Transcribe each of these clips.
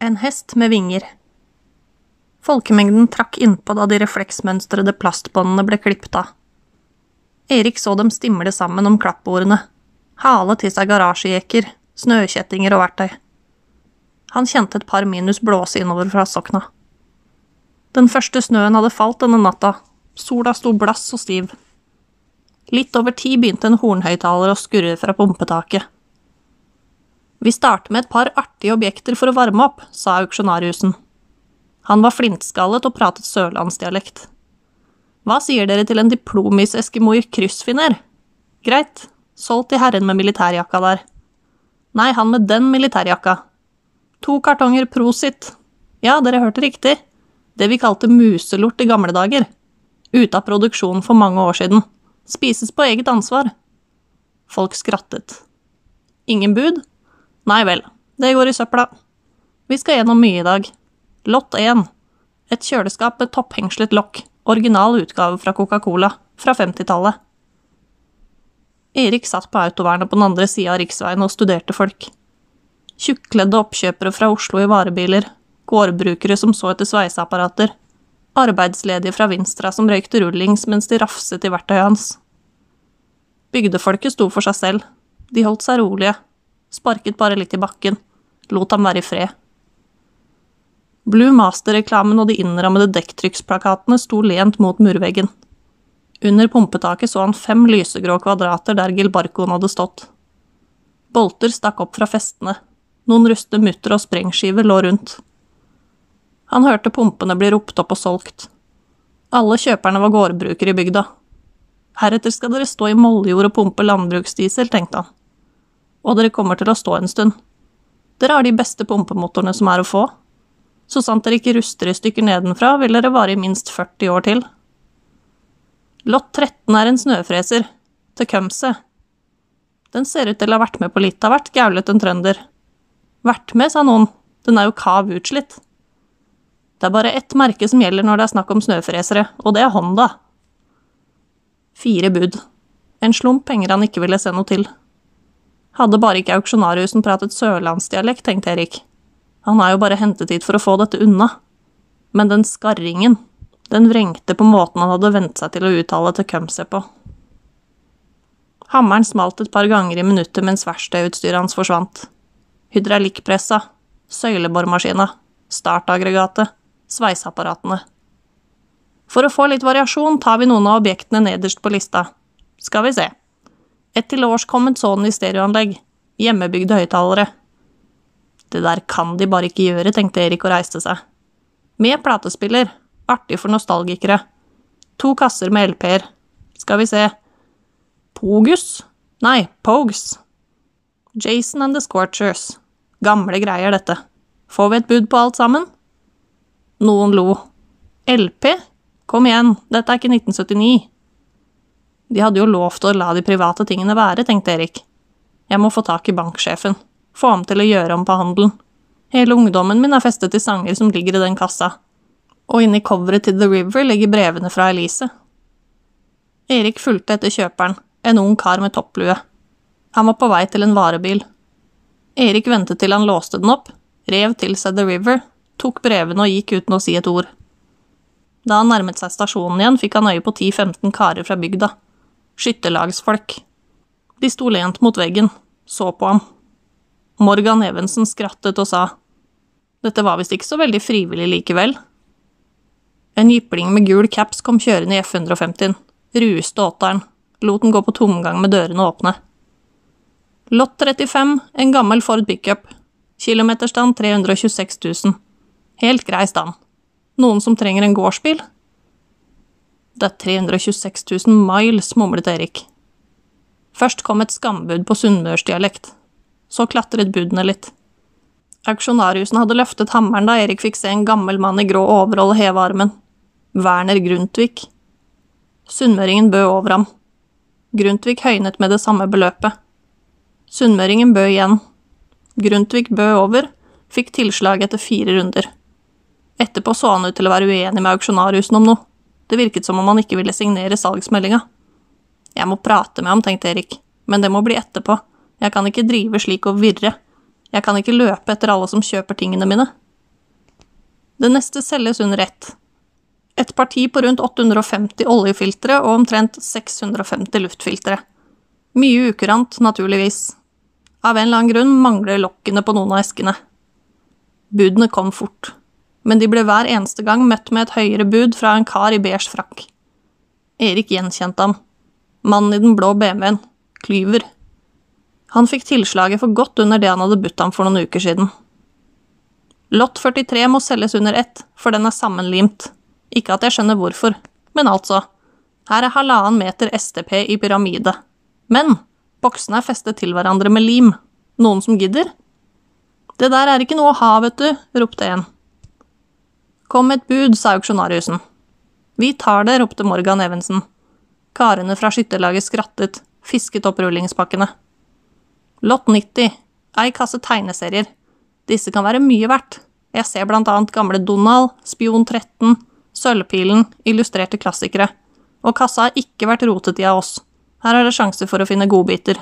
En hest med vinger. Folkemengden trakk innpå da de refleksmønstrede plastbåndene ble klippet av. Erik så dem stimle sammen om klappbordene, hale til seg garasjejekker, snøkjettinger og verktøy. Han kjente et par minus blåse innover fra sokna. Den første snøen hadde falt denne natta, sola sto blass og stiv. Litt over ti begynte en hornhøyttaler å skurre fra pumpetaket. Vi starter med et par artige objekter for å varme opp, sa auksjonariusen. Han var flintskallet og pratet sørlandsdialekt. Hva sier dere til en diplomis-eskimoer kryssfiner? Greit, solgt til herren med militærjakka der. Nei, han med den militærjakka. To kartonger Prosit. Ja, dere hørte riktig. Det vi kalte muselort i gamle dager. Ute av produksjon for mange år siden. Spises på eget ansvar. Folk skrattet. Ingen bud? Nei vel, det går i søpla. Vi skal gjennom mye i dag. Lott 1. Et kjøleskap med topphengslet lokk. Original utgave fra Coca-Cola. Fra 50-tallet. Erik satt på autovernet på den andre sida av riksveien og studerte folk. Tjukkledde oppkjøpere fra Oslo i varebiler, gårdbrukere som så etter sveiseapparater, arbeidsledige fra Vinstra som røykte rullings mens de rafset i verktøyet hans. Bygdefolket sto for seg selv, de holdt seg rolige, sparket bare litt i bakken, lot ham være i fred. Blue Master-reklamen og de innrammede dekktrykksplakatene sto lent mot murveggen. Under pumpetaket så han fem lysegrå kvadrater der Gilbarcoen hadde stått. Bolter stakk opp fra festene, noen rustne mutter og sprengskiver lå rundt. Han hørte pumpene bli ropt opp og solgt. Alle kjøperne var gårdbrukere i bygda. Heretter skal dere stå i moljord og pumpe landbruksdiesel, tenkte han og dere kommer til å stå en stund. Dere har de beste pumpemotorene som er å få. Så sant dere ikke ruster i stykker nedenfra, vil dere vare i minst 40 år til. Lott 13 er en snøfreser. Tecumseh. Den ser ut til å ha vært med på litt av hvert, gaulet en trønder. Vært med, sa noen. Den er jo kav utslitt. Det er bare ett merke som gjelder når det er snakk om snøfresere, og det er Honda. Fire bud. En slump penger han ikke ville se noe til. Hadde bare ikke auksjonarhusen pratet sørlandsdialekt, tenkte Erik. Han er jo bare hentet hit for å få dette unna. Men den skarringen, den vrengte på måten han hadde vent seg til å uttale til kømse på. Hammeren smalt et par ganger i minuttet mens verkstedutstyret hans forsvant. Hydraulikkpressa, søyleboremaskina, startaggregatet, sveiseapparatene. For å få litt variasjon tar vi noen av objektene nederst på lista. Skal vi se. Et til årskomment Sony stereoanlegg. Hjemmebygde høyttalere. Det der kan de bare ikke gjøre, tenkte Erik og reiste seg. Med platespiller. Artig for nostalgikere. To kasser med LP-er. Skal vi se Pogus? Nei, Pogues. Jason and the Scorchers. Gamle greier, dette. Får vi et bud på alt sammen? Noen lo. LP? Kom igjen, dette er ikke 1979. De hadde jo lovt å la de private tingene være, tenkte Erik. Jeg må få tak i banksjefen. Få ham til å gjøre om på handelen. Hele ungdommen min er festet til sanger som ligger i den kassa. Og inni coveret til The River ligger brevene fra Elise. Erik fulgte etter kjøperen, en ung kar med topplue. Han var på vei til en varebil. Erik ventet til han låste den opp, rev til seg The River, tok brevene og gikk uten å si et ord. Da han nærmet seg stasjonen igjen, fikk han øye på 10–15 karer fra bygda skytterlagsfolk. De sto lent mot veggen, så på ham. Morgan Evensen skrattet og sa, dette var visst ikke så veldig frivillig likevel. En jypling med gul caps kom kjørende i F-150-en, ruste åtteren, lot den gå på tomgang med dørene åpne. Lott 35, en gammel Ford pickup, kilometerstand 326 000. Helt grei stand. Noen som trenger en gårdsbil? Det er 326 000 miles, mumlet Erik. Først kom et skambud på sunnmørsdialekt. Så klatret budene litt. Auksjonarhusene hadde løftet hammeren da Erik fikk se en gammel mann i grå overhold heve armen. Werner Grundtvig. Sunnmøringen bød over ham. Grundtvig høynet med det samme beløpet. Sunnmøringen bød igjen. Grundtvig bød over, fikk tilslag etter fire runder. Etterpå så han ut til å være uenig med auksjonarhusene om noe. Det virket som om han ikke ville signere salgsmeldinga. Jeg må prate med ham, tenkte Erik, men det må bli etterpå. Jeg kan ikke drive slik og virre. Jeg kan ikke løpe etter alle som kjøper tingene mine. Det neste selges under ett. Et parti på rundt 850 oljefiltre og omtrent 650 luftfiltre. Mye ukurant, naturligvis. Av en eller annen grunn mangler lokkene på noen av eskene. Budene kom fort, men de ble hver eneste gang møtt med et høyere bud fra en kar i beige frakk. Erik gjenkjente ham. Mannen i den blå BMW-en. Klyver. Han fikk tilslaget for godt under det han hadde budt ham for noen uker siden. Lott 43 må selges under ett, for den er sammenlimt. Ikke at jeg skjønner hvorfor, men altså. Her er halvannen meter STP i pyramide. Men boksene er festet til hverandre med lim. Noen som gidder? Det der er ikke noe å ha, vet du, ropte en. Kom et bud, sa auksjonariusen. Vi tar det, ropte Morgan Evensen. Karene fra skytterlaget skrattet, fisket opp rullingspakkene. Lott 90, ei kasse tegneserier. Disse kan være mye verdt. Jeg ser blant annet gamle Donald, Spion 13, Sølvpilen, illustrerte klassikere. Og kassa har ikke vært rotet i av oss. Her er det sjanse for å finne godbiter.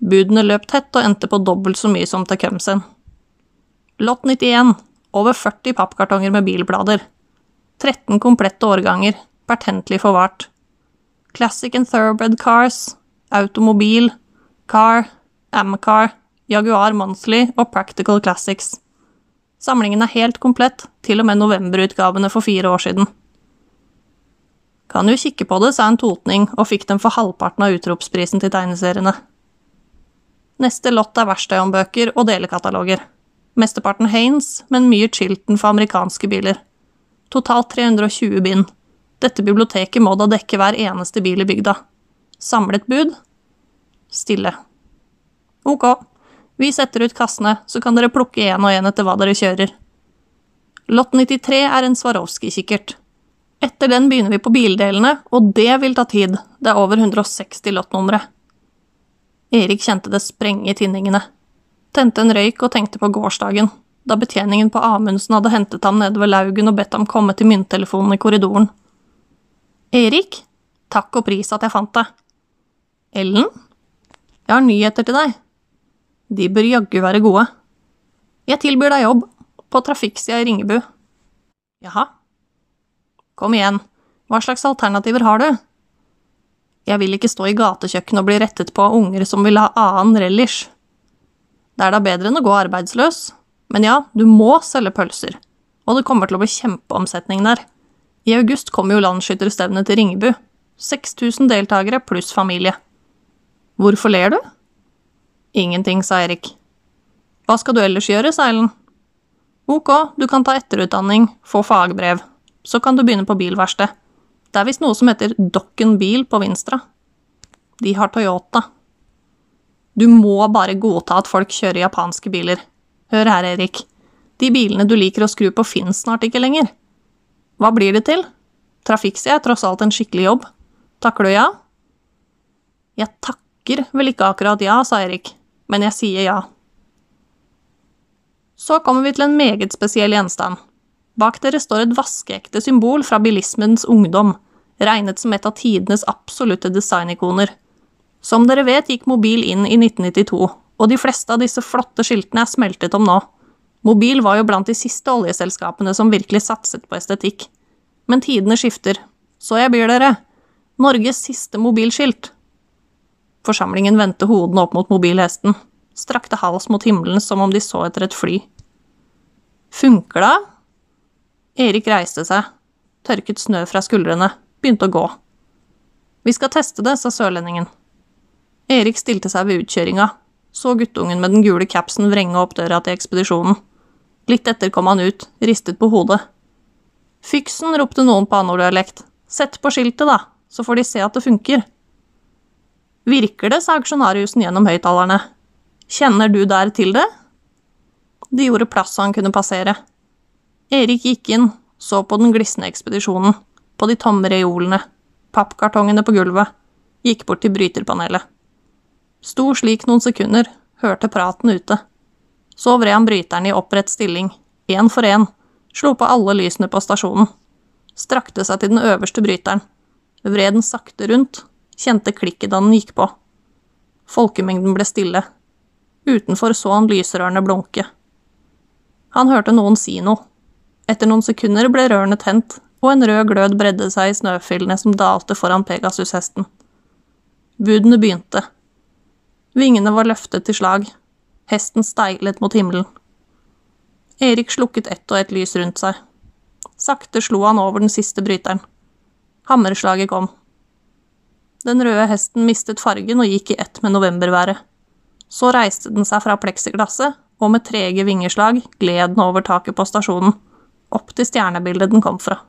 Budene løp tett og endte på dobbelt så mye som til kømsen. Lott 91, over 40 pappkartonger med bilblader. 13 komplette årganger, pertentlig forvart. Classic and Thoroughbred Cars, Automobil, Car, Amcar, Jaguar Monthly og Practical Classics. Samlingen er helt komplett, til og med novemberutgavene for fire år siden. Kan jo kikke på det, sa en totning og fikk dem for halvparten av utropsprisen til tegneseriene. Neste lott er verkstedhåndbøker og delekataloger. Mesteparten Haines, men mye Chilton for amerikanske biler. Totalt 320 bind. Dette biblioteket må da dekke hver eneste bil i bygda. Samlet bud? Stille. Ok, vi setter ut kassene, så kan dere plukke én og én etter hva dere kjører. Lott 93 er en Swarovski-kikkert. Etter den begynner vi på bildelene, og det vil ta tid, det er over 160 lottnumre. Erik kjente det sprenge i tinningene. Tente en røyk og tenkte på gårsdagen, da betjeningen på Amundsen hadde hentet ham nede ved Laugen og bedt ham komme til mynttelefonen i korridoren. Erik, takk og pris at jeg fant deg. Ellen? Jeg har nyheter til deg. De bør jaggu være gode. Jeg tilbyr deg jobb, på trafikksida i Ringebu. Jaha. Kom igjen, hva slags alternativer har du? Jeg vil ikke stå i gatekjøkkenet og bli rettet på av unger som vil ha annen relish. Det er da bedre enn å gå arbeidsløs, men ja, du må selge pølser, og det kommer til å bli kjempeomsetning der. I august kommer jo landsskytterstevnet til Ringebu. 6000 deltakere pluss familie. Hvorfor ler du? Ingenting, sa Erik. Hva skal du ellers gjøre, sa Ellen. Ok, du kan ta etterutdanning, få fagbrev. Så kan du begynne på bilverksted. Det er visst noe som heter Dokken bil på Vinstra. De har Toyota. Du må bare godta at folk kjører japanske biler. Hør her, Erik. De bilene du liker å skru på, finnes snart ikke lenger. Hva blir det til? Trafikksida er tross alt en skikkelig jobb. Takker du ja? Jeg takker vel ikke akkurat ja, sa Erik, men jeg sier ja. Så kommer vi til en meget spesiell gjenstand. Bak dere står et vaskeekte symbol fra bilismens ungdom, regnet som et av tidenes absolutte designikoner. Som dere vet, gikk mobil inn i 1992, og de fleste av disse flotte skiltene er smeltet om nå. Mobil var jo blant de siste oljeselskapene som virkelig satset på estetikk. Men tidene skifter, så jeg byr dere Norges siste mobilskilt. Forsamlingen vendte hodene opp mot mobilhesten, strakte hals mot himmelen som om de så etter et fly. Funker det? Erik reiste seg, tørket snø fra skuldrene, begynte å gå. Vi skal teste det, sa sørlendingen. Erik stilte seg ved utkjøringa, så guttungen med den gule capsen vrenge opp døra til ekspedisjonen. Litt etter kom han ut, ristet på hodet. Fyksen, ropte noen på annorddialekt. Sett på skiltet, da, så får de se at det funker. Virker det, sa auksjonariusen gjennom høyttalerne. Kjenner du der til det? De gjorde plass så han kunne passere. Erik gikk inn, så på den glisne ekspedisjonen, på de tomme reolene, pappkartongene på gulvet, gikk bort til bryterpanelet. Sto slik noen sekunder, hørte praten ute. Så vred han bryteren i opprett stilling, én for én, slo på alle lysene på stasjonen. Strakte seg til den øverste bryteren, vred den sakte rundt, kjente klikket da den gikk på. Folkemengden ble stille. Utenfor så han lysrørene blunke. Han hørte noen si noe, Etter noen sekunder ble rørene tent, og en rød glød bredde seg i snøfillene som dalte foran Pegasus-hesten. Budene begynte. Vingene var løftet til slag. Hesten steilet mot himmelen. Erik slukket ett og ett lys rundt seg. Sakte slo han over den siste bryteren. Hammerslaget kom. Den røde hesten mistet fargen og gikk i ett med novemberværet. Så reiste den seg fra pleksiglasset, og med trege vingeslag gled den over taket på stasjonen, opp til stjernebildet den kom fra.